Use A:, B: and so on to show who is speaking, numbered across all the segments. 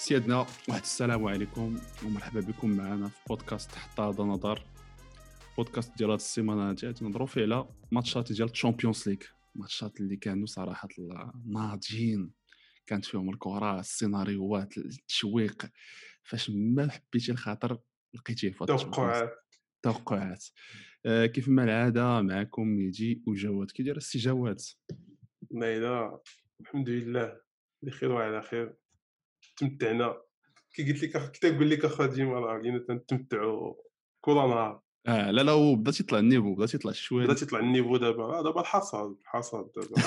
A: سيادنا واحد السلام عليكم ومرحبا بكم معنا في بودكاست حتى هذا نظر. بودكاست ديال هاد السيمانة هادي نهضروا فيه على ماتشات ديال الشامبيونز ليغ ماتشات اللي كانوا صراحة ناضجين كانت فيهم الكرة السيناريوهات التشويق. فاش ما حبيتي الخاطر لقيتيه في
B: توقعات.
A: توقعات. آه كيف ما العادة معكم ميجي وجواد. كي داير السي جواد
B: نايلة. الحمد لله. بخير وعلى خير. تمتعنا. كي قلت لك كنت نقول لك اخا ديما راه لينا تنتمتعوا كل نهار.
A: آه لا لا هو بدا تيطلع ال niveau بدا تيطلع شوية.
B: بدا تيطلع ال niveau دابا. آه دابا الحصاد الحصاد دابا.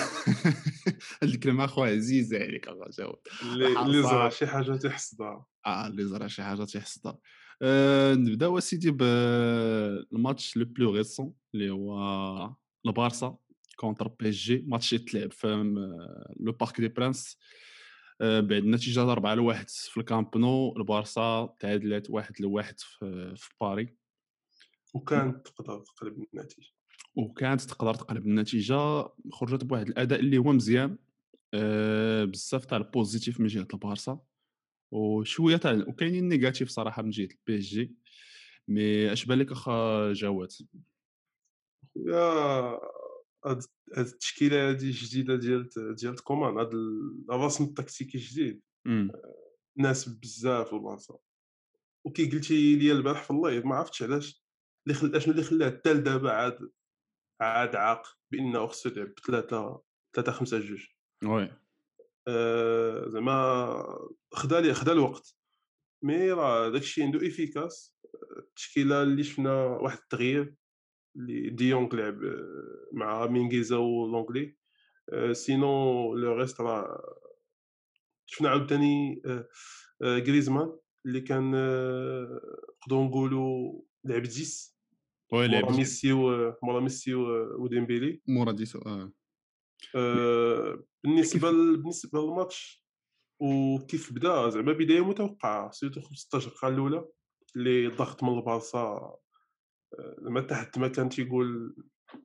A: هاد الكلمة أخويا عزيزة عليك جواد
B: اللي اللي زرع شي حاجة تيحصدها
A: آه اللي زرع شي حاجة تيحصدها آه نبداو اسيدي بالماتش le plus récent اللي هو البارسا contre بي اس جي ماتش يتلعب في لو بارك دي برانس بعد النتيجه 4 لواحد في الكامب نو البارسا تعادلات واحد لواحد في, في باري
B: وكانت تقدر تقلب النتيجة.
A: وكانت تقدر تقلب النتيجة خرجت بواحد الأداء اللي هو مزيان. أه بزاف تاع ال positif من جهة البارسا. وشوية تاع وكاينين négatif صراحة من جهة البي إس جي. mais اش بالك أخا جواد؟
B: خويا هاد التشكيلة هادي الجديده ديال ديال كومان هاد الرسم التكتيكي الجديد. ناسب بزاف البارسا وكي قلتي لي البارح في ال live ما عرفتش علاش اللي خل... أشنو اللي خلاه حتى دابا عاد عاد عاق بأنه خصو يلعب بثلاثة ثلاثة خمسة جوج.
A: oui.
B: آه زعما خدا لي خدا الوقت. mais راه داكشي عنده efficace. التشكيلة اللي شفنا واحد التغيير. اللي ديونغ لعب مع مينغيزا ولونغلي sinon le reste راه شفنا عاوتاني غريزمان اللي كان نقدروا نقولوا لعب 10
A: oui لعب
B: ميسي و مورا ميسي وديمبيلي
A: مورا ديسو آه
B: بالنسبة بالنسبة للماتش وكيف بدا زعما بدايه متوقعه surtout 15 دقيقه الاولى اللي ضغط من البارسا زعما تحت ما كان تيقول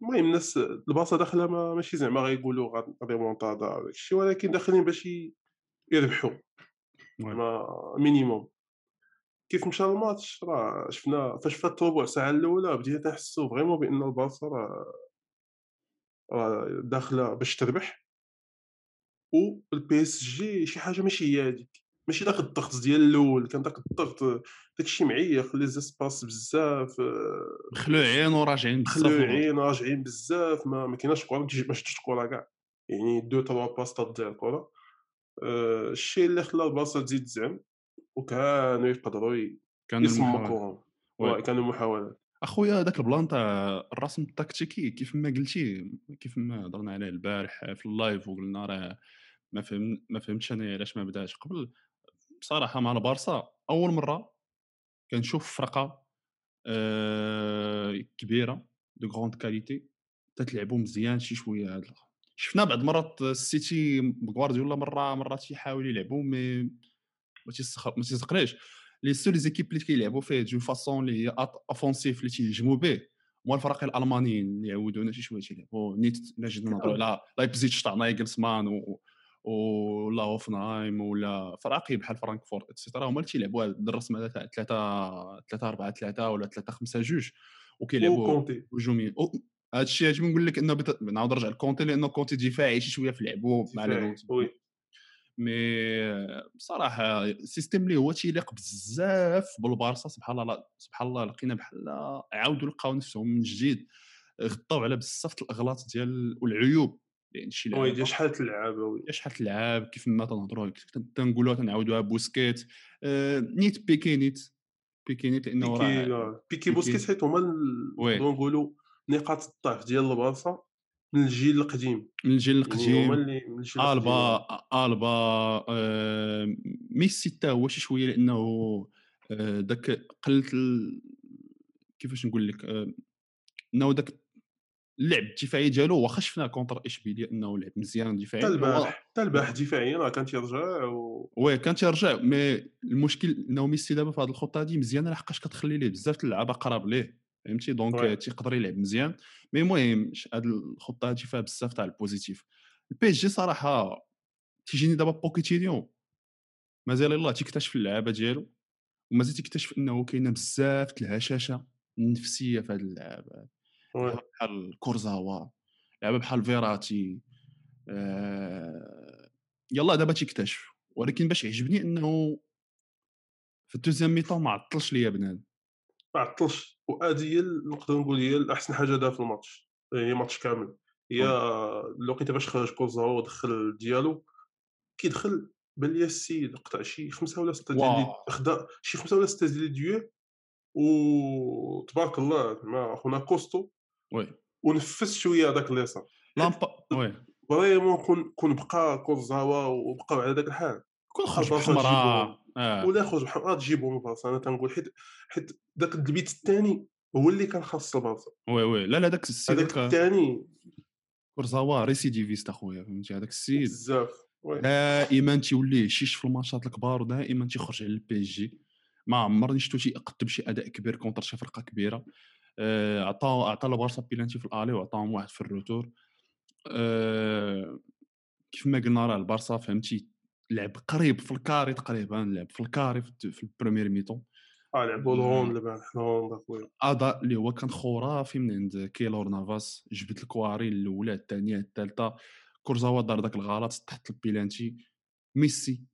B: المهم الناس البارسا داخلة ما ماشي زعما غيقولوا ريمونتادا داك الشيء ولكن داخلين باش يربحوا زعما minimum كيف مشى الماتش؟ راه شفنا فاش فات الربع ساعة الأولى بدينا تنحسوا vraiment بأن البارسا راه راه داخلة باش تربح والبي اس جي شي حاجة ماشي هي هذيك ماشي داك الضغط ديال الأول كان داك الضغط داكشي معيق les espaces بزاف
A: مخلوعين وراجعين بزاف
B: مخلوعين راجعين بزاف ما, ما كايناش كره ما تجيش الكره كاع. يعني deux trois passes تضيع الكره الشيء اللي خلى البلاصة تزيد تزعم وكانوا يقدروا
A: كانوا
B: يسمكوهم كانوا محاولات
A: أخويا هذاك ال plan تاع الرسم التكتيكي كيف ما قلتي كيف ما هضرنا عليه البارح في ال live وقلنا راه ما فهم ما فهمتش أنا علاش ما بداش. قبل بصراحة مع البارسا أول مرة كنشوف فرقة آه كبيرة de grande qualité تتلعبوا مزيان شي شوية هاد شفنا بعض المرات السيتي بغوارديولا مرة مرات يحاول يلعبوا mais ما تيسخ ما تيسقناش les seules équipes اللي كيلعبوا فيه d'une façon اللي هي offensive اللي تيهجموا به هما الفرق الألمانيين اللي يعودونا شي شوية تيلعبوا نيت الا جينا نهضروا على لايبزيتش تاع نايغلسمان و ولا هوفنهايم ولا فراقي بحال فرانكفورت et cetera هما اللي تيلعبوا هذا الرسم هذا تاع 3 3 4 3 ولا 3 5 2 وكيلعبوا هجوميين هذا الشيء عجبني نقول لك إنه بت... نعاود نرجع لكونتي لأنه كونتي دفاعي شي شوية في لعبو مع
B: oui
A: mais بصراحة ال système اللي هو تيليق بزاف بالبارسا. سبحان الله سبحان الله لقينا بحال عاودوا لقاو نفسهم من جديد غطاو على بزاف الأغلاط ديال والعيوب.
B: يعني شي لعابه oui شحال تلعب
A: وي شحال تلعب كيف ما تنهضروا تنقولوا تنعاودوها بوسكيت. آه نيت بيكي نيت. بيكي نيت لأنه
B: بيكي بيكي بوسكيت حيت هما نقدروا نقولوا نقاط الضعف ديال البارسا من الجيل القديم.
A: من الجيل القديم. يعني اللي من الجيل ألبا ألبا آه ميسي حتى هو شي شوية لأنه آه داك قلت ال... كيفاش نقول لك آه إنه داك اللعب الدفاعي ديالو واخا شفنا contre اشبيليه إنه لعب مزيان دفاعيا
B: حتى البارح حتى البارح دفاعيا راه كان تيرجع و...
A: oui كان تيرجع mais المشكل إنه ميسي دابا في هذه الخطة هذه مزيانه لحقاش كتخلي ليه بزاف اللعابة قراب ليه فهمتي؟ donc تيقدر يلعب مزيان. mais المهم هذه الخطة هذه فيها بزاف تاع ال positif. البي جي صراحة تيجيني دابا بوكيتينيو. مازال يلاه تيكتشف اللعابة ديالو ومازال تيكتشف إنه كاينة بزاف الهشاشة النفسية في هاد اللعابة. بحال كورزاوا لعابه بحال فيراتي آه... يلاه دابا تيكتشف. ولكن باش يعجبني إنه في الدوزيام ميطون ما عطلش ليا بنادم.
B: ما عطلش. وهذه هي ال- نقدر نقول هي الاحسن حاجة دار في الماتش. هي ماتش كامل. هي الوقيته باش خرج كوزاوا ودخل ديالو كيدخل بان ليا السيد قطع شي خمسة ولا ستة ديال. لي خدا شي خمسة ولا ستة ديال لي ديو وتبارك الله زعما خونا كوستو
A: وي.
B: ونفس شوية هذاك اليسار.
A: لامبا وي.
B: فريمون كون كون بقى كورزاوا وبقاو على ذاك الحال.
A: كون خرج بحمراء آه.
B: ولا يخرج بحال تجيبهم البارسا أنا تنقول حيت حيت داك البيت الثاني هو اللي كان خاص البارسا
A: oui oui. لا لا داك السيد
B: هذاك الثاني.
A: كورزاوا récidiviste أخويا فهمتي؟ هذاك السيد.
B: بزاف.
A: دائما تيولي يشيش في الماتشات الكبار ودائما تيخرج على البي اس جي ما عمرني شفتو تيقدم شي أداء كبير contre شي فرقة كبيرة. آه، عطا عطا لبارسا بيلانتي في ال aller وعطاهم واحد في ال retour. آه، كيف ما قلنا راه البارسا فهمتي؟ لعب قريب في ال carré تقريبا لعب في ال carré في ال
B: première mi-temps آه لعبوا l'handball اخويا
A: اداء اللي هو كان خرافي من عند كيلور نافاس. جبد الكوارط الأولى الثانية الثالثة كورزاوا دار داك الغلط تحت البيلانتي ميسي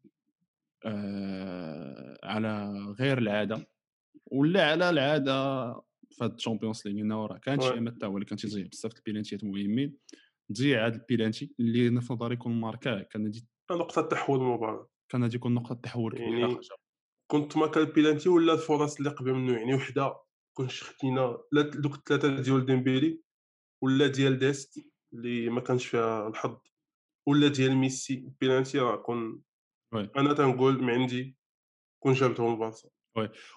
A: آه على غير العادة. ولا على العادة في هاد ال Champions League هنا راه كان شي. امات هو اللي كان تيضيع بزاف د البيلانتيات مهمين ضيع هاد البيلانتي اللي في نظري يكون ماركاه كان غادي
B: نقطة تحول المباراه
A: كان غادي يكون نقطة تحول كبيرة
B: يعني. كنت ما كان البيلانتي ولا الفرص اللي قبل منه يعني وحدة كنت خدينا لا دوك الثلاثه ديال ديمبيلي ولا ديال ديست اللي ما كانش فيها الحظ ولا ديال ميسي البيلانتي راه كون. أنا تنقول من عندي كون جابتهم البارسا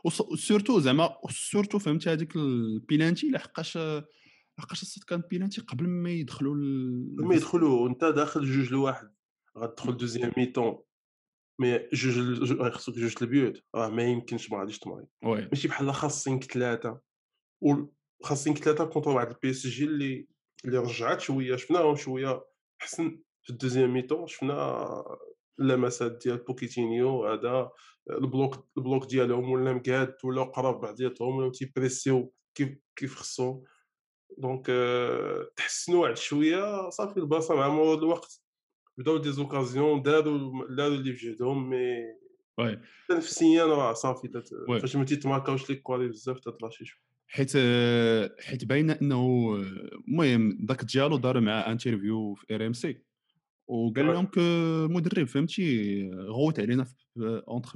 A: وص- وسورتو زعما سورتو فهمت هذيك البيلانتي لحقاش لحقاش الصاد كان بيلانتي قبل ما يدخلوا ال-
B: لما يدخلوا انت داخل جوج لواحد غتدخل دوزيام مي جوج ل- جو- آه، خصك جوج البيوت راه ما يمكنش ما غاديش تماري
A: وي
B: ماشي بحال خاصينك ثلاثة وخاصينك ثلاثة كونتر واحد البي اس جي اللي اللي رجعت شوية شفناهم شوية حسن في الدوزيام ميتون شفنا اللمسات ديال بوكيتينيو هذا ال bloc ال bloc ديالهم ولا مقاد ولا قراب بعضياتهم ولا تي pressيو كيف كيف خصهم. donc آه، تحسنوا واحد شوية صافي البلاصة مع مرور الوقت. بداو des occasions داروا داروا اللي في جهدهم mais
A: oui.
B: نفسيا راه صافي. فاش ما تيت marquاوش ليك كوالي بزاف تتلاشي شوية.
A: حيت حيت باينة إنه المهم داك ديالو دار مع interview في RMC وقال. لهم coach مدرب فهمتي؟ غوت علينا في entre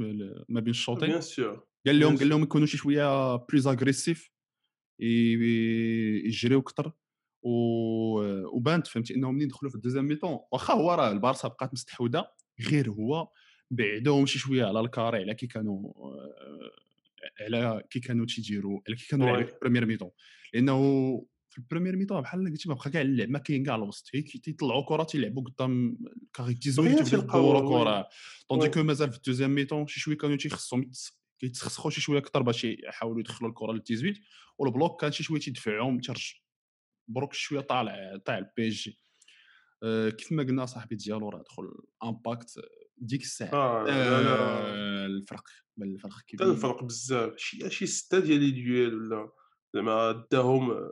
A: ما بين الشوطين.
B: bien sûr
A: قال لهم قال لهم يكونوا شي شوية plus agressifs يجريو أكثر وبانت فهمتي؟ إنهم ملي دخلوا في ال deuxième mi-temps واخا هو راه البارسا بقات مستحوذة غير هو بعدهم شي شوية على ال carré على كي كانوا آه، على كي كانوا تيديروا على كي كانوا. يلعبوا في ال première mi-temps لأنه في البريمير ميطون بحال قلتي ما بقى كاع اللعب ما كاين كاع الوسط. تيطلعوا كرة تيلعبوا قدام كاري 18
B: غير
A: ويبداو
B: تيلقاو،
A: يدوروا
B: وي.
A: كرة. طوندي. كو مازال في الدوزيام ميطون شي شوية كانوا تيخصهم يتس- كيتسخسخوا شي شوية أكثر باش يحاولوا يدخلوا الكرة لل 18 والبلوك كان شي شوية تيدفعهم ترج بروك شوية طالع طالع البي اس جي آه، كيف ما قلنا صاحبي ديالو راه دخل امباكت ديك
B: الساعة. لا
A: آه، الفرق بل الفرق كبير.
B: الفرق بزاف. شي شي ستة ديال لي ديال ولا زعما داهم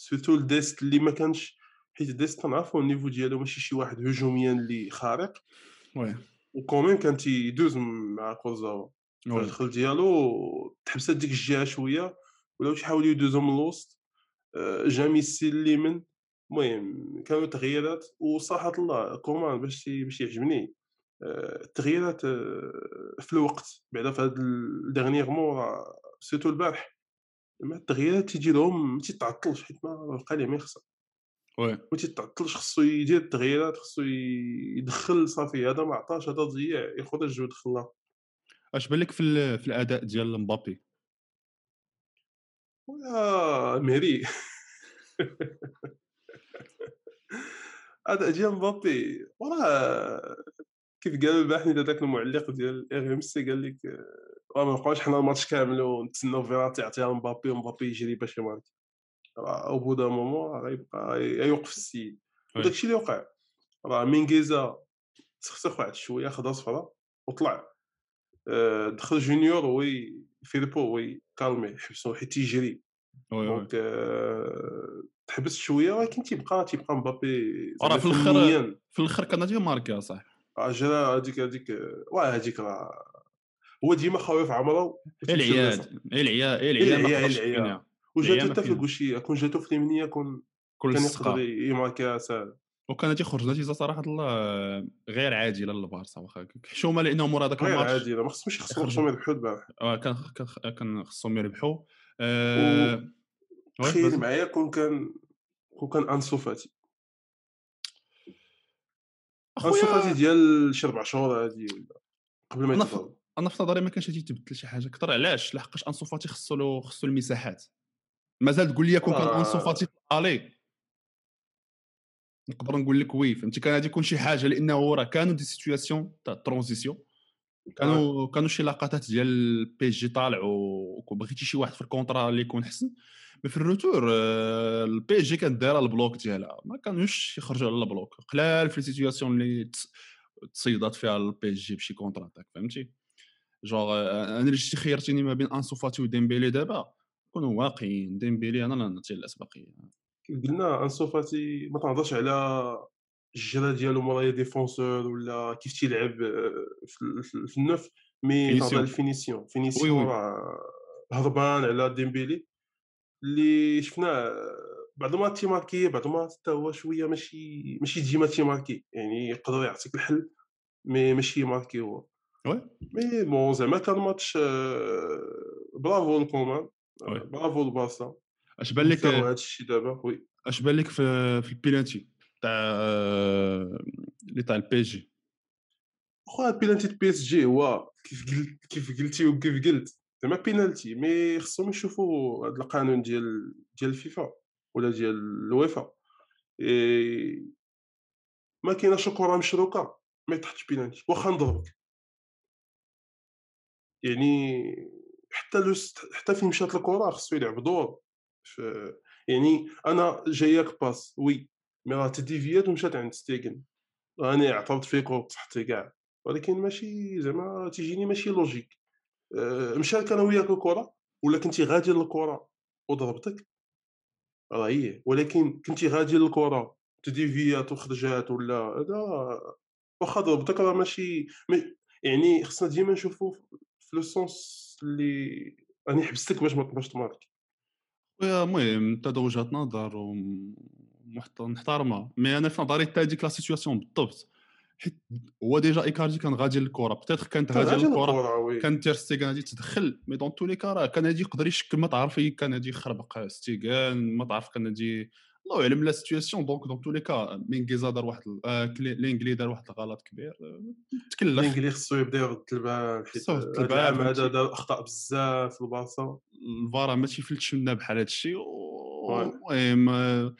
B: سيرتو الديست اللي ما كانش حيت الديست كنعرفو النيفو ديالو ماشي شي واحد هجوميا اللي خارق.
A: وي.
B: وكومين كان تيدوز مع كورزاوا
A: وي.
B: الدخل ديالو تحبست ديك الجهة شوية ولاو تيحاولوا يدوزو من الوسط آه، جا ميسي اليمين المهم كانوا تغييرات. وصراحة الله كومان باش باش يعجبني آه، التغييرات آه، في الوقت بعدا في هذا الديرنيغمون راه سيرتو البارح. ما التغييرات تيجي لهم ما تيتعطلش حيت ما بقى ليه ما يخسر.
A: oui.
B: ما تيتعطلش خصو يدير التغييرات خصو يدخل صافي. هذا ما عطاش هذا ضيع يخرج ويدخل
A: اش بان لك في, في الأداء ديال مبابي؟
B: ويا ميري هذا ديال مبابي وراه كيف قالوا البارح هذاك المعلق ديال RMC قال لك ما نبقاوش حنا الماتش كامل ونتسناو فيراتي يعطيها لمبابي ومبابي يجري باش يmarque. راه au bout d'un moment راه غيبقى غيوقف السيد.
A: oui.
B: وداكشي اللي وقع راه مينغيزا تسخسخ واحد شوية خدا صفرا وطلع. آآ دخل جونيور هو ي فيليبو هو يcalmيه يحبسو حيت
A: oui oui.
B: donc آآ تحبس شوية ولكن تيبقى تيبقى مبابي زعما
A: في
B: الآخر
A: في الآخر كان غادي marquer اصاحبي
B: آه، جا هذيك هذيك واه هذيك راه هو ديما خاوي
A: غير
B: لليسار.
A: العياد غير العياد غير
B: غير
A: العياد ما
B: العيا-
A: قدرش
B: العيا.
A: يفينيها
B: وجاتو حتى في
A: فيها.
B: الكوشيه كون جاتو في اليمنية كون
A: كل
B: كان يقدر يماركيها ساهل
A: وكان غادي يخرج نتيجه صراحة الله غير عادله للبارسا واخا حشومه لأنه مورا داك
B: غير
A: الماتش
B: عادي لا ما خصهمش يخسروا يربحوا البارح
A: آه، كان كان خصهم يربحوا. وي،
B: تخيل معايا كون كان كون كان انسو فاتي انسو فاتي ديال شي ربع شهور هادي قبل ما يتضرب.
A: أنا في نظري ما كانش غادي يتبدل شي حاجة. أكثر علاش؟ لحقاش أنسو فاتي خصو له خصو المساحات. مازال تقول لي كون كان
B: آه.
A: أنسو فاتي في الآلي. نقدر نقول لك oui فهمتي؟ كان غادي يكون شي حاجة لأنه راه كانوا des situations تاع transition كانوا كانوا شي لقطات ديال ال PSG طالع وبغيتي شي واحد في ال contre اللي يكون حسن. mais في ال retour آه، ال PSG كانت دايرة ال bloc ديالها. ما كانوش يخرجوا على ال bloc. قلال في ال situations اللي تصيدات فيها ال PSG بشي contre-attaque فهمتي؟ آه، أنا اللي خيرتيني ما بين انسو فاتي وديمبيلي دابا كونوا واقعيين ديمبيلي أنا لا نعطي الاسبقيه
B: كيف قلنا انسو فاتي ما تنهضرش على الجرا ديالو مورايا défenseur ولا كيف تيلعب في, ال neuf
A: mais.
B: تنهضر على
A: ال
B: finition
A: finition.
B: راه هربان على ديمبيلي اللي شفناه بعض ما تيماركي بعض ما حتى هو شوية ماشي ماشي ديما تيماركي يعني يقدر يعطيك الحل مي ماشي ماركي هو
A: وي
B: مي بون زعما كان ماتش برافو. آه، برافو البارسا
A: اش بان لك
B: هذا الشيء دابا وي
A: اش بان لك في في البيلانتي تاع اللي تاع البي جي
B: خويا penalty PSG هو كيف قلت كيف قلتي وكيف قلت زعما penalty mais خصهم يشوفوا هذا القانون ديال ديال الفيفا ولا ديال الويفا إيه ما كايناش كره مشروكه ما يتحطش بينالتي واخا نضربك يعني حتى لو حتى فين مشات الكره خصو يلعب دور ف- يعني أنا جاياك passe oui mais راه تديفيات ومشات عند ستيغن. راني اعترضت فيك وصحتي كاع ولكن ماشي زعما تيجيني ماشي logique. أه، مشات أنا وياك الكره ولا كنتي غادي للكره وضربتك؟ راه هي ولكن كنتي غادي للكره تديفيات وخرجات ولا هذا واخا ضربتك راه ماشي يعني خصنا ديما نشوفوا في le sens اللي راني حبستك باش ما باش تمارك
A: خويا المهم انت وجهة نظر نحترمها. mais أنا في نظري حتى هذيك la situation بالضبط. حيت هو déjà ايكاردي كان غادي للكره بتاتر كانت غادي للكره كان tir ستيغان غادي تدخل. mais dans tous les cas راه كان غادي يقدر يشكل ما تعرف إيه كان غادي يخربق. ستيغان ما تعرف كان غادي الله يعلم la situation donc dans tous les cas مينغيزا دار واحد ال- آه، لونغلي دار واحد الغلط كبير آه، تكلخ
B: لونغلي خصو يبدا يرد البال
A: خصو يرد
B: هذا
A: البال،
B: هذا. دار أخطاء بزاف في البارسا
A: الفار ما تيفلتش منا بحال هذا الشيء. المهم آه،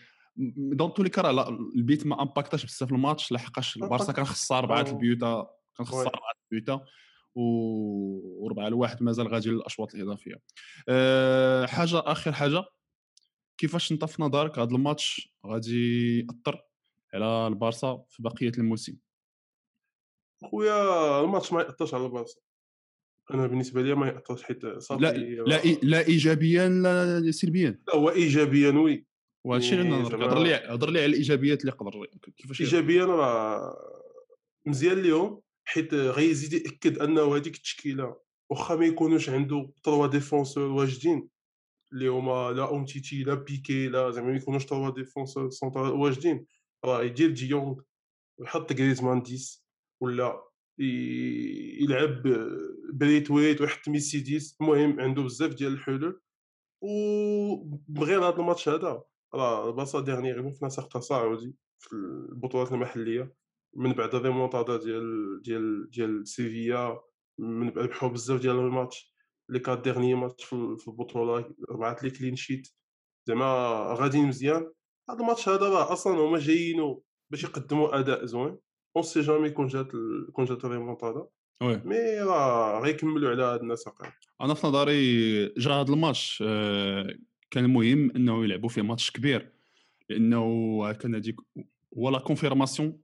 A: dans tous les cas البيت ما امباكتاش بزاف الماتش لحقاش البارسا كان خسر اربعه.
B: ال
A: but كان خسر
B: oui.
A: اربعه ال but و- وربعه لواحد مازال غادي للأشواط الإضافية أه حاجة آخر حاجة كيفاش انت في نظرك هذا الماتش غادي يأثر على البارسا في بقية الموسم؟
B: خويا الماتش ما يأثرش على البارسا. أنا بالنسبة لي ما يأثرش حيت صافي
A: لا لا إي- لا ايجابيا لا سلبيا.
B: لا هو ايجابيا oui.
A: وهذا الشيء اللي
B: يعني
A: نهضر هضر لي هضر لي على الإيجابيات اللي يقدر كيفاش
B: ايجابيا راه مزيان ليهم حيت غيزيد يأكد أنه هذيك التشكيلة واخا ما يكونوش عنده trois défenseurs واجدين. اللي هما لا أومتيتي لا بيكي لا زعما ما يكونوش trois défenseurs centraux واجدين راه يدير دي يونغ ويحط غريزمان 10 ولا يلعب برايثوايت ويحط ميسي 10 المهم عنده بزاف ديال الحلول وبغير هذا الماتش هذا راه البارسا dernièrement في نسق تصاعدي في البطولات المحليه من بعد الريمونتادا ديال ديال ديال إشبيلية من بعد ربحوا بزاف ديال ال match les quatre derniers matchs في البطولة ربعه لي en: clean sheet. زعما غاديين مزيان. هذا الماتش هذا راه أصلا هما جايينو باش يقدموا أداء زوين. on sait jamais كون جات كون جات ال
A: remontada
B: oui. mais راه غيكملوا على هاد هذا.
A: أنا في نظري جا هذا الماتش آه، كان مهم إنه يلعبوا فيه ماتش كبير. لأنه كان هذيك هو la confirmation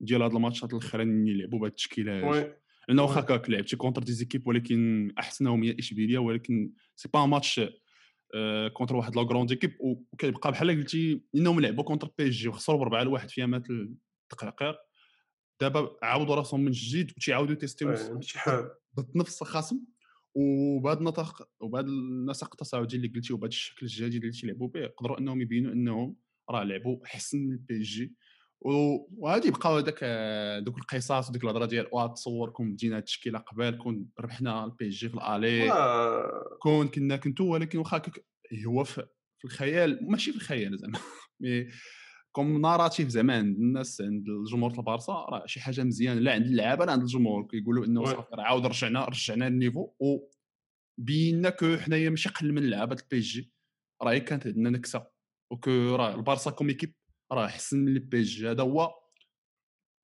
A: ديال هاد ال matchات الأخرين اللي يلعبوا بهاد
B: التشكيلة.
A: لأنه واخا. هكاك لعبتي contre des équipes ولكن أحسنهم هي إشبيلية ولكن c'est pas match contre واحد la grande équipe وكيبقى بحال قلتي إنهم لعبوا contre PSG وخسروا بربعه لواحد في يامات التقعقير دابا عاودوا راسهم من جديد وتيعاودوا
B: تي testيو
A: ضد نفس الخصم. وبهذا النطاق وبهذا النسق التصاعدي اللي قلتي وبهذا الشكل الجديد اللي تيلعبوا به يقدروا أنهم يبينوا أنهم راه لعبوا احسن من ال PSG وغادي يبقاو هذاك آه، دوك القصص وديك الهضرة ديال واه تصوركم بدينا هاد التشكيله قبل كون ربحنا ال PSG في ال aller
B: آه،
A: كون كنا كنتو ولكن واخا هو في الخيال ماشي في الخيال زعما mais comme narrative زعما عند الناس عند الجمهور ديال البارسا راه شي حاجة مزيانة لا عند اللعابة لا عند الجمهور كيقولوا
B: إنه.
A: صافي راه عاود رجعنا رجعنا ال niveau وبينا كو حنايا ماشي قل من لعابه ال PSG راه كانت عندنا نكسة وكو راه البارسا comme équipe راه احسن من ال PSG هذا هو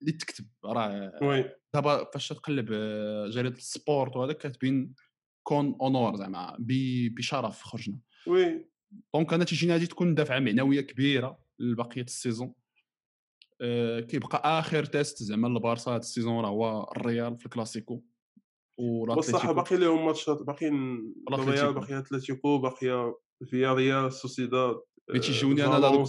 A: اللي تكتب. راه
B: oui.
A: دابا فاش تقلب آه، جريدة السبورت وهذا كاتبين con honor زعما بشرف خرجنا.
B: oui.
A: donc أنا تيجيني هادي تكون دفعه معنوية كبيرة لبقية ال saison. أه كيبقى آخر test زعما للبارسا هاد ال saison راه هو الريال في الكلاسيكو.
B: بصح باقي لهم matchات باقيين. الريال باقي اتلتيكو باقي سيفيا ريال سوسيداد
A: mais تيجوني أنا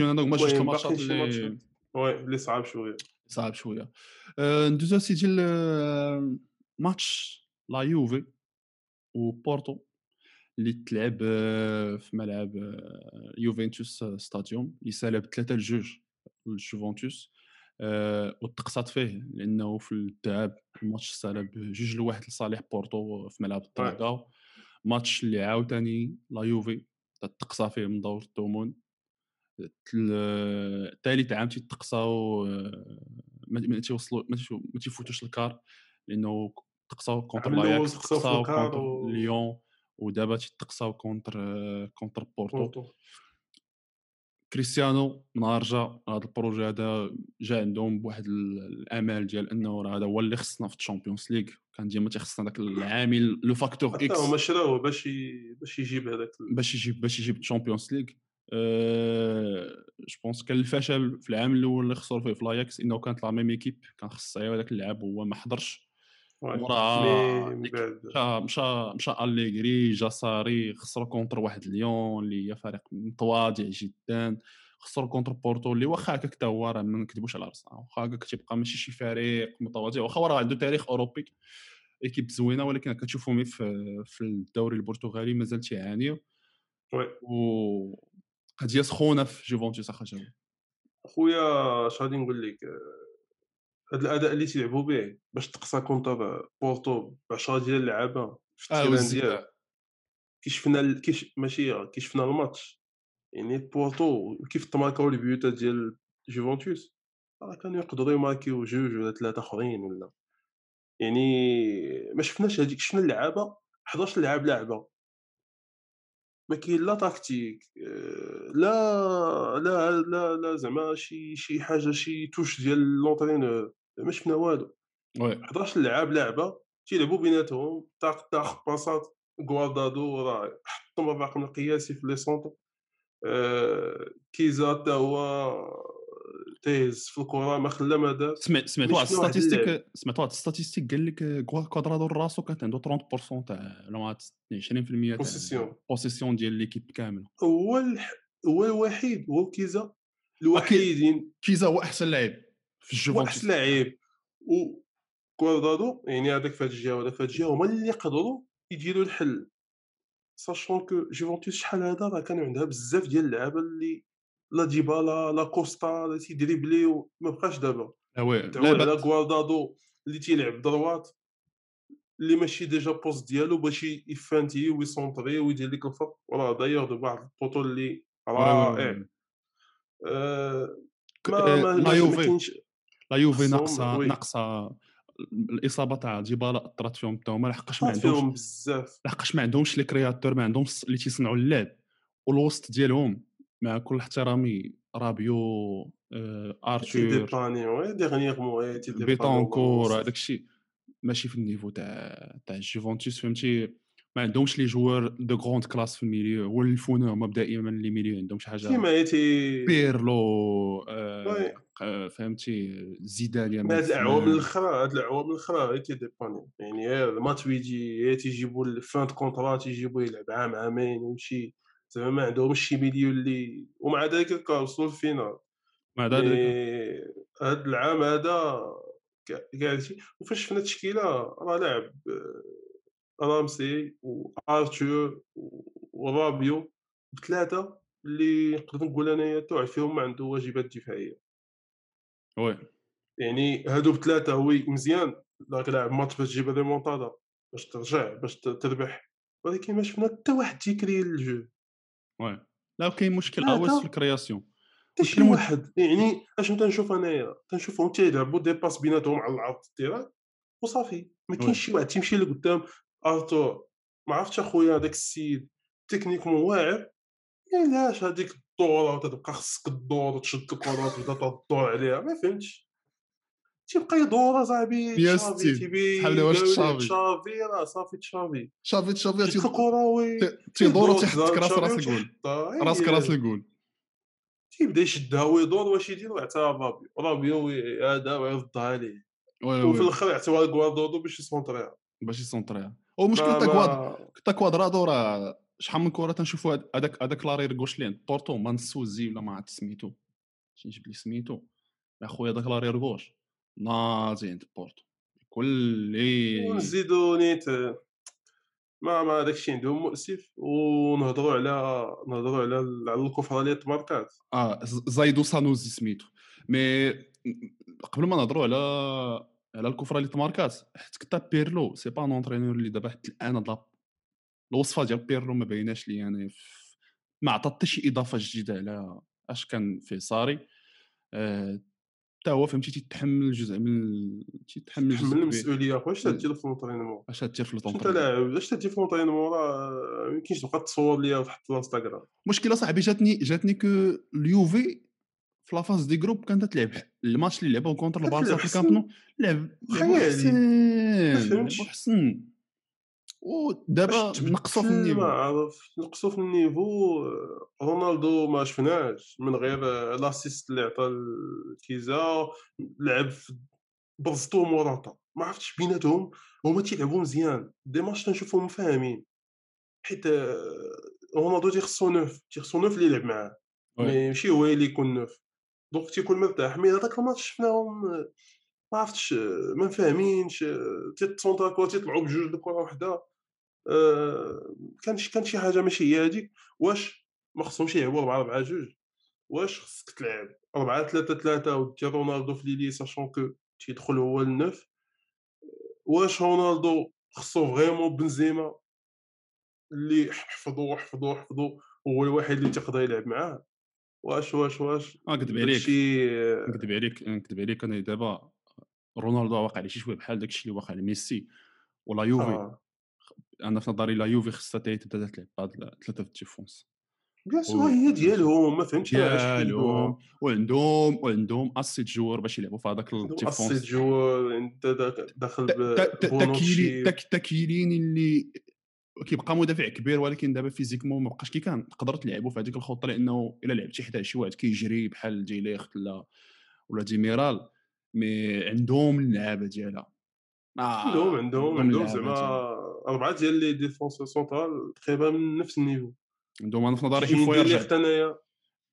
A: أنا هما جوج
B: المهم ال matchات
A: اللي
B: oui اللي صعاب شوية.
A: صعب شوية. أه ندوزو سيدي ل- ماتش لا يوفي وبورتو اللي تلعب آه، في ملعب آه، يوفنتوس ستاديوم. اللي سالب 3 لجوج للجوفنتوس آه، وتقصات فيه لأنه في الذهاب الماتش سالب جوج لواحد لصالح بورتو في ملعب الطرقه ماتش اللي عاوتاني لا يوفي تقصى فيه من دور الثمن ثالث عام تيتقصاو ما تيوصلوا ما تيفوتوش ال quart لأنه
B: تقصاو contre
A: لاياكس
B: تقصاو contre
A: ليون ودابا تيتقصاو contre contre
B: يوفنتوس.
A: كريستيانو نهار جا هذا ال projet هذا جا عندهم بواحد ال- الأمال ديال أنه راه هذا هو اللي خصنا في ال Champions League. كان ديما تيخصنا داك العامل le
B: facteur
A: X.
B: هما شراوه باش باش يجيب هذاك
A: باش يجيب باش يجيب الشامبيونز ليغ. جو بونس كان الفشل في العام الأول اللي خسروا فيه في لايكس إنه كانت لا ميم ايكيب كان خص يعيو هذاك اللعب وهو ما حضرش.
B: بعد.
A: مشى مشى مشى اليغري جا ساري خسروا كونتر واحد ليون اللي هي فريق متواضع جدا. خسروا كونتر بورتو اللي واخا هكاك حتى هو راه ما نكذبوش على راسنا واخا هكاك تيبقى ماشي شي فريق متواضع. واخا هو راه عنده تاريخ أوروبي. équipe زوينة ولكن كتشوفهم في في الدوري البرتغالي مازال تيعانيو.
B: oui
A: و قضيه سخونه في جوفونتوس اخا
B: خويا اش غادي نقول لك؟ هذا الأداء اللي تيلعبوا به باش تقصى contre بورتو ب 10 ديال اللعابة في
A: آه
B: ال terrain ديال
A: والزكاة
B: كي شفنا كي ماشي كي شفنا الماتش. يعني بورتو كيف تماركاو البيوتات ديال جوفنتوس؟ راه كانوا يقدروا يماركيو جوج ولا ثلاثة آخرين ولا. يعني ما شفناش هذيك شفنا اللعابة 11 لاعب لعبة. ما كاين لا tactique آه، لا لا لا لا زعما شي شي حاجة شي touche ديال l'entraîneur ما شفنا والو.
A: oui.
B: 11 لعاب لعبة تيلعبوا بيناتهم طاق طاق باصات كوادرادو راه حطهم الرقم القياسي في les centres آه، كييزا حتى هو تيهز في الكره ما خلا ما دار
A: سمعت واحد. الستاتيستيك سمعت واحد ال statistique قال لك كوا- كوادرادو راسو كانت عنده 30% تاع ولا ما عرفت 20% تاع
B: possession.
A: possession ديال l'équipe كاملة
B: هو. هو الوحيد هو كيزا الوحيدين
A: كيزا هو أحسن لاعب في
B: هو
A: أحسن
B: لعيب و كوادرادو يعني هذاك في هاد الجهة وهذاك في هاد الجهة هما اللي يقدروا يديروا الحل sachant que جوفنتوس شحال هذا راه كانوا عندها بزاف ديال اللعابة اللي لا ديبالا لا كوستا اللي تيدريبليو ما بقاش دابا.
A: وي
B: تعول على
A: لعبات
B: كوادرادو اللي تيلعب droite اللي ماشي déjà poste ديالو باش يفانتي ويسونطري ويدير لك الفرق. وراه دايوغ دو واحد ال
A: poteau اللي
B: رائع. آه،
A: آه، لا يوفي لا يوفي
B: ناقصة
A: ناقصة الإصابة تاع ديبالا أثرت فيهم حتى هما لحقاش ما عندهمش
B: بزاف.
A: لحقاش ما عندهمش les créateurs ما عندهمش اللي تيصنعوا اللعب والوسط ديالهم. مع كل احترامي رابيو آه، ارتور
B: تيديباني oui
A: Bentancur هذاك الشيء ماشي في ال niveau تاع تاع الجوفونتوس فهمتي؟ ما عندهمش les joueurs de grande classe في ال milieu هو اللي هما دائما les milieux عندهم شي حاجة
B: كيما تي
A: بيرلو آه آه، فهمتي؟ زيدان يا
B: مي هاد الأعوام
A: نايسمان.
B: الأخرى هاد الأعوام الأخرى غير تيديباني يعني الماتش ويجي غير تيجيبو الفان دو كونطرا تيجيبوه يلعب عام عامين ويمشي. زعما ما عندهمش شي ميليو اللي ومع ذلك وصلوا للفينال
A: مع ذلك
B: هاد العام هذا كاع هادشي وفاش شفنا التشكيلة راه لاعب آه، رامسي وارتور ورابيو بثلاثه اللي نقدر نقول انايا توع فيهم ما عنده واجبات دفاعية.
A: oui.
B: يعني هادو بثلاثة oui مزيان راك لاعب ماتش باش تجيب الريمونتادا باش ترجع باش تربح. ولكن ما شفنا حتى واحد تيكري ال
A: jeu oui لا كاين مشكل
B: تا-
A: في ال
B: création
A: حتى
B: شي واحد. يعني اشنو تنشوف انايا تنشوفهم تيلعبوا des passes بيناتهم على العرض ال terrain وصافي. ما. كاينش شي واحد. تيمشي لقدام ارتور ما عرفتش اخويا هذاك السيد تكنيكمون واعر. علاش هذيك الدورة وتبقى خصك الدور وتشد الكره وتبدأ تدور عليها. ما فهمتش. تيبقى يدور صاحبي
A: يا
B: تشافي تيبي
A: بحال واش تشافي.
B: تشافي راه صافي تشافي.
A: شافي شافي
B: شد الكره وي
A: تيدور
B: يدور
A: تيحطك راس
B: تشافي
A: راس الجول. راسك
B: إيه.
A: راس الجول
B: تيبدا يشدها ويدور واش يدير حتى رابيو رابيو هذا ويردها عليه.
A: وي
B: وفي الآخر يعطيوها لكواردادو باش يسونطريها
A: باش يسونطريها ومشكل تا كواد تا كوادرادو راه شحال من كرة تنشوفوا هذاك هذاك لارير غوش لين. بورتو مانسوزي ولا ما عرفت سميتو. شي نجيب لي سميتو. يا خويا داك لارير غوش ناضي عند بورتو كل
B: ونزيدو نيت ما ما داك الشيء عندهم مؤسف ونهضروا على نهضروا على على الكفرانيات ماركات
A: آه ز- زايدو سانوزي سميتو. مي قبل ما نهضروا على على الكفرة اللي تماركات حيت كتا بيرلو سي با نونترينور اللي دابا حتى الآن ضاب الوصفة ديال بيرلو ما بايناش لي في- ما عطى حتى شي إضافة جديدة على أش كان فيه صاري آه، حتى هو فهمتي تيتحمل جزء من تيتحمل جزء
B: تحمل
A: كبير
B: المسؤولية. اخويا اش تدير في لونطرينمون
A: اش تدير في
B: انت
A: الطونطرين
B: لاعب اش تدير في لونطرينمون راه ما يمكنش تبقى تصور ليا وتحط في الانستغرام.
A: المشكلة صاحبي جاتني جاتني كو اليوفي في لافاز دي جروب كانت تلعب. الماتش اللي لعبوا كونتر البارسا في. الكامب نو لعب.
B: خيالي.
A: حسن
B: ما فهمتش.
A: لعبوا حسن ودابا نقصوا في النيفو.
B: ما عرف نقصوا في النيفو رونالدو ما شفناش من غير لاسيست اللي عطى الكيزا لعب برزتو موراتا. ما عرفتش بيناتهم هما تيلعبوا مزيان. des matchs تنشوفهم فاهمين. حيت رونالدو تيخصو neuf تيخصو neuf اللي يلعب معاه. ماشي هو اللي يكون neuf. donc تيكون مرتاح. mais هذاك الماتش شفناهم ما عرفتش ما فاهمينش. تيتصونطرا كره تيطلعوا بجوج لكره وحدة. آه، كان شي كان شي حاجة ماشي هي هذيك واش ما خصهمش يلعبوا 4 4 2 واش خصك تلعب 4 3 3 ودير رونالدو في l'ailier sachant que تيدخل هو النوف واش رونالدو خصو vraiment بنزيما اللي حفظو حفظو حفظو هو الوحيد اللي تيقدر يلعب معاه؟ واش واش واش؟
A: آه كذب عليك.
B: داكشي
A: نكذب عليك نكذب عليك. أنا دابا رونالدو واقع عليه شي شوية بحال داك الشيء اللي واقع لميسي و la Juve.
B: آه.
A: أنا في نظري la Juve خصها تبدا تلعب بهاد ثلاثة في ال
B: défense bien
A: sûr.
B: هي ديالهم ما فهمتش
A: ديالهم وعندهم وعندهم assez joueurs باش يلعبوا في هذاك
B: اسيت
A: ال
B: défense joueurs أنت دا- داخل
A: تا كييليني اللي كيبقى مدافع كبير ولكن دابا physiquement ما بقاش كي كان تقدر تلعبوا في هذيك الخطة لأنه إلا لعبتي حدا شي واحد كيجري بحال ديليخت ولا ولا ديميرال mais عندهم اللعابه ديالها ما
B: عندهم عندهم عندهم زعما. أربعة ديال les défenseurs central تقريبا من نفس ال niveau.
A: عندهم أنا في نظري
B: une fois
A: يرجع.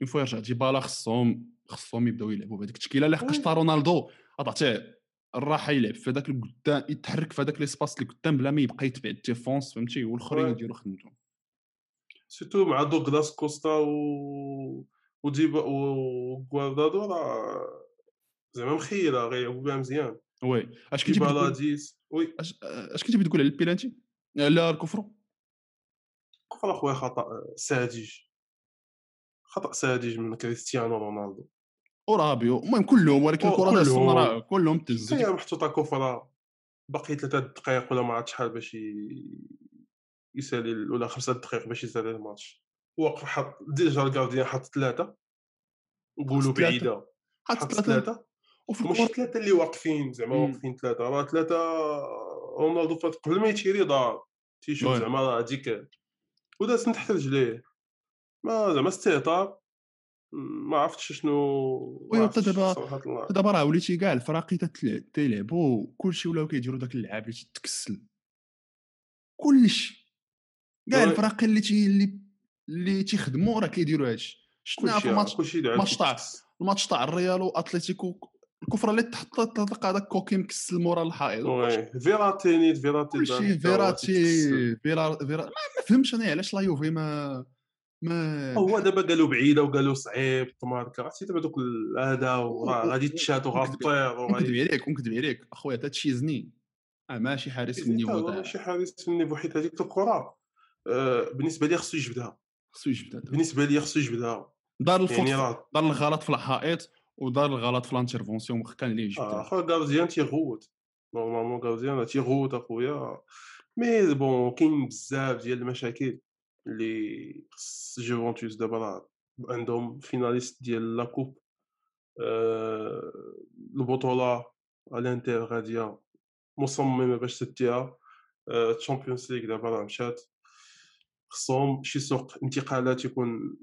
A: une fois يرجع. ديبالا خصهم خصهم يبداو يلعبوا بهذيك التشكيلة لحقاش
B: oui.
A: تا رونالدو. تعطيه الراحة يلعب في هذاك القدام يتحرك في هذاك l'espace اللي قدام بلا ما يبقى يتبع ال défense فهمتي؟ والآخرين
B: oui.
A: يديروا خدمتهم.
B: surtout مع دوغلاس كوستا و وديبا وكوادرادو راه زعما مخيلة غيلعبوا بها مزيان.
A: oui. أش كنتي بتقول
B: وي.
A: اش أش كنتي بتقول على البيلانتي لا ال
B: coup franc. coup franc أخويا خطأ ساذج. خطأ ساذج من كريستيانو رونالدو.
A: ورابيو المهم كلهم ولكن الكرة
B: كلهم.
A: راه كلهم تهزوا
B: هي محطوطه coup franc باقي ثلاثة دقائق ولا ما عرفت شحال باش يسالي ال- ولا خمسة دقائق باش يسالي الماتش. وقف حط déjà ال gardien حط ثلاثة. نقولوا
A: ثلاثة.
B: بعيدة.
A: حط
B: ثلاثة.
A: وفي
B: مش ثلاثة اللي واقفين زعما. واقفين ثلاثة. راه ثلاثة رونالدو فات قبل ما يتيري دار. تيشوف. زعما راه هذيك ودازت من تحت رجليه ما زعما استهتار ما عرفتش شنو
A: oui،
B: عرفتش
A: دابا-. دابا راه وليتي كاع الفراقي تيلعبوا كلشي ولاو كيديروا داك اللعاب اللي تتكسل كلشي كاع. الفراقي اللي تي اللي اللي تيخدموا راه كيديروا هادشي شفناها في الماتش
B: كلشي دعم
A: ماتش تاع-. الماتش تاع الريال واتليتيكو الكفرة اللي تحط تلقى داك كوكي مكسل مورا الحائط
B: فيراتي نيت فيراتي
A: كلشي فيراتي. فيرا فيرا ما فهمتش أنا علاش لا يوفي ما ما
B: هو دابا قالوا بعيدة وقالوا صعيب ماركا عرفتي دابا دوك هذا وراه غادي تشات وغطير
A: ونكذب
B: وغادي
A: عليك ونكذب عليك. أخويا تا تشيزني. آه ماشي حارس
B: هو
A: النيفو تاع
B: ماشي حارس من النيفو حيت هذيك الكرة. آه، بالنسبة لي خصو يجبدها.
A: خصو يجبد هذا.
B: بالنسبة لي خصو يجبدها.
A: دار ال
B: faute يعني
A: دار الغلط في الحائط. ودار الغلط في l'intervention كان عليه
B: آه،
A: يجبد
B: اخويا gardien تيغوت. normalement gardien تيغوت أخويا. mais bon كاين بزاف ديال المشاكل اللي خص جوفونتوس دابا راه عندهم finaliste ديال la coupe. آه، البطولة الانتر غادية مصممة باش تديها تشامبيونز ليغ دابا راه مشات. خصهم شي سوق انتقالات يكون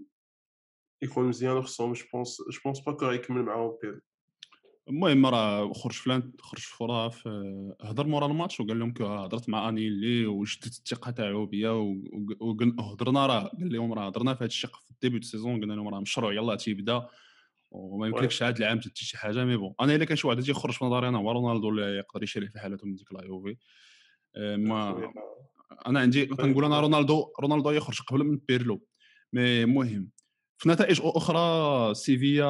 B: يكون مزيان وخصهم je pense je pense pas que يكمل معاهم بيرلو
A: المهم راه خرج فلان خرج فورا في هضر مورا الماتش وقال لهم هضرت مع انيلي وجدت الثقة تاعو بيا وهضرنا راه. قال لهم راه هضرنا في هذا الشق في ال début de saison قلنا لهم راه مشروع يلا تيبدا. وما يمكنلكش هذا العام تدي شي حاجة mais bon. أنا إلا كان شي واحد تيخرج في نظري أنا هو رونالدو اللي يقدر يشري في حالته من ديك la Juve. ما أنا عندي كنقول أنا رونالدو رونالدو يخرج قبل من بيرلو. mais المهم في نتائج أخرى سيفيا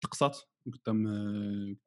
A: تقصات قدام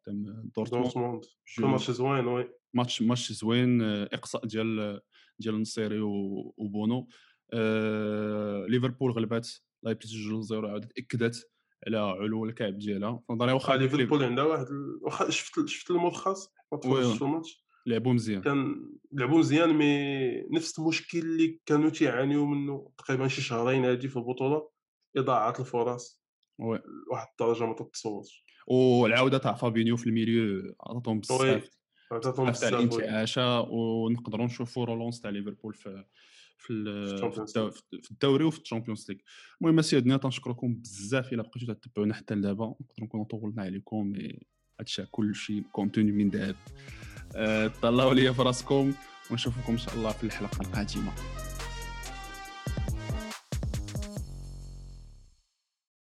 A: قدام دورتموند.
B: ماتش زوين oui.
A: ماتش ماتش زوين آه، إقصاء ديال ديال النصيري وبونو آه، ليفربول غلبات لايبزيج 2 0 عاودت إكدت على علو الكعب ديالها. في نظري واخا
B: واخا ليفربول عندها واحد واخا شفت شفت الملخص؟ ما. تفرجتش في الماتش؟
A: لعبوا مزيان
B: كان لعبوا مزيان mais نفس المشكل اللي كانوا تيعانيو منه تقريبا شي شهرين هادي في البطولة إضاعة الفرص.
A: oui.
B: واحد الدرجة ما تتصورش.
A: والعوده تاع فابينيو في ال milieu عطاتهم بزاف
B: عطاتهم
A: بزاف تاع. الانتعاشة ونقدروا نشوفوا relance تاع ليفربول في في في الدوري وفي الشامبيونز ليغ. المهم سيدنا تنشكركم بزاف إلا بقيتوا تتبعونا حتى لدابا. نقدروا نكونوا طولنا عليكم هادشي كلشي كونتوني من ذهب أه، تهلاو ليا في راسكم ونشوفكم إن شاء الله في الحلقة القادمة.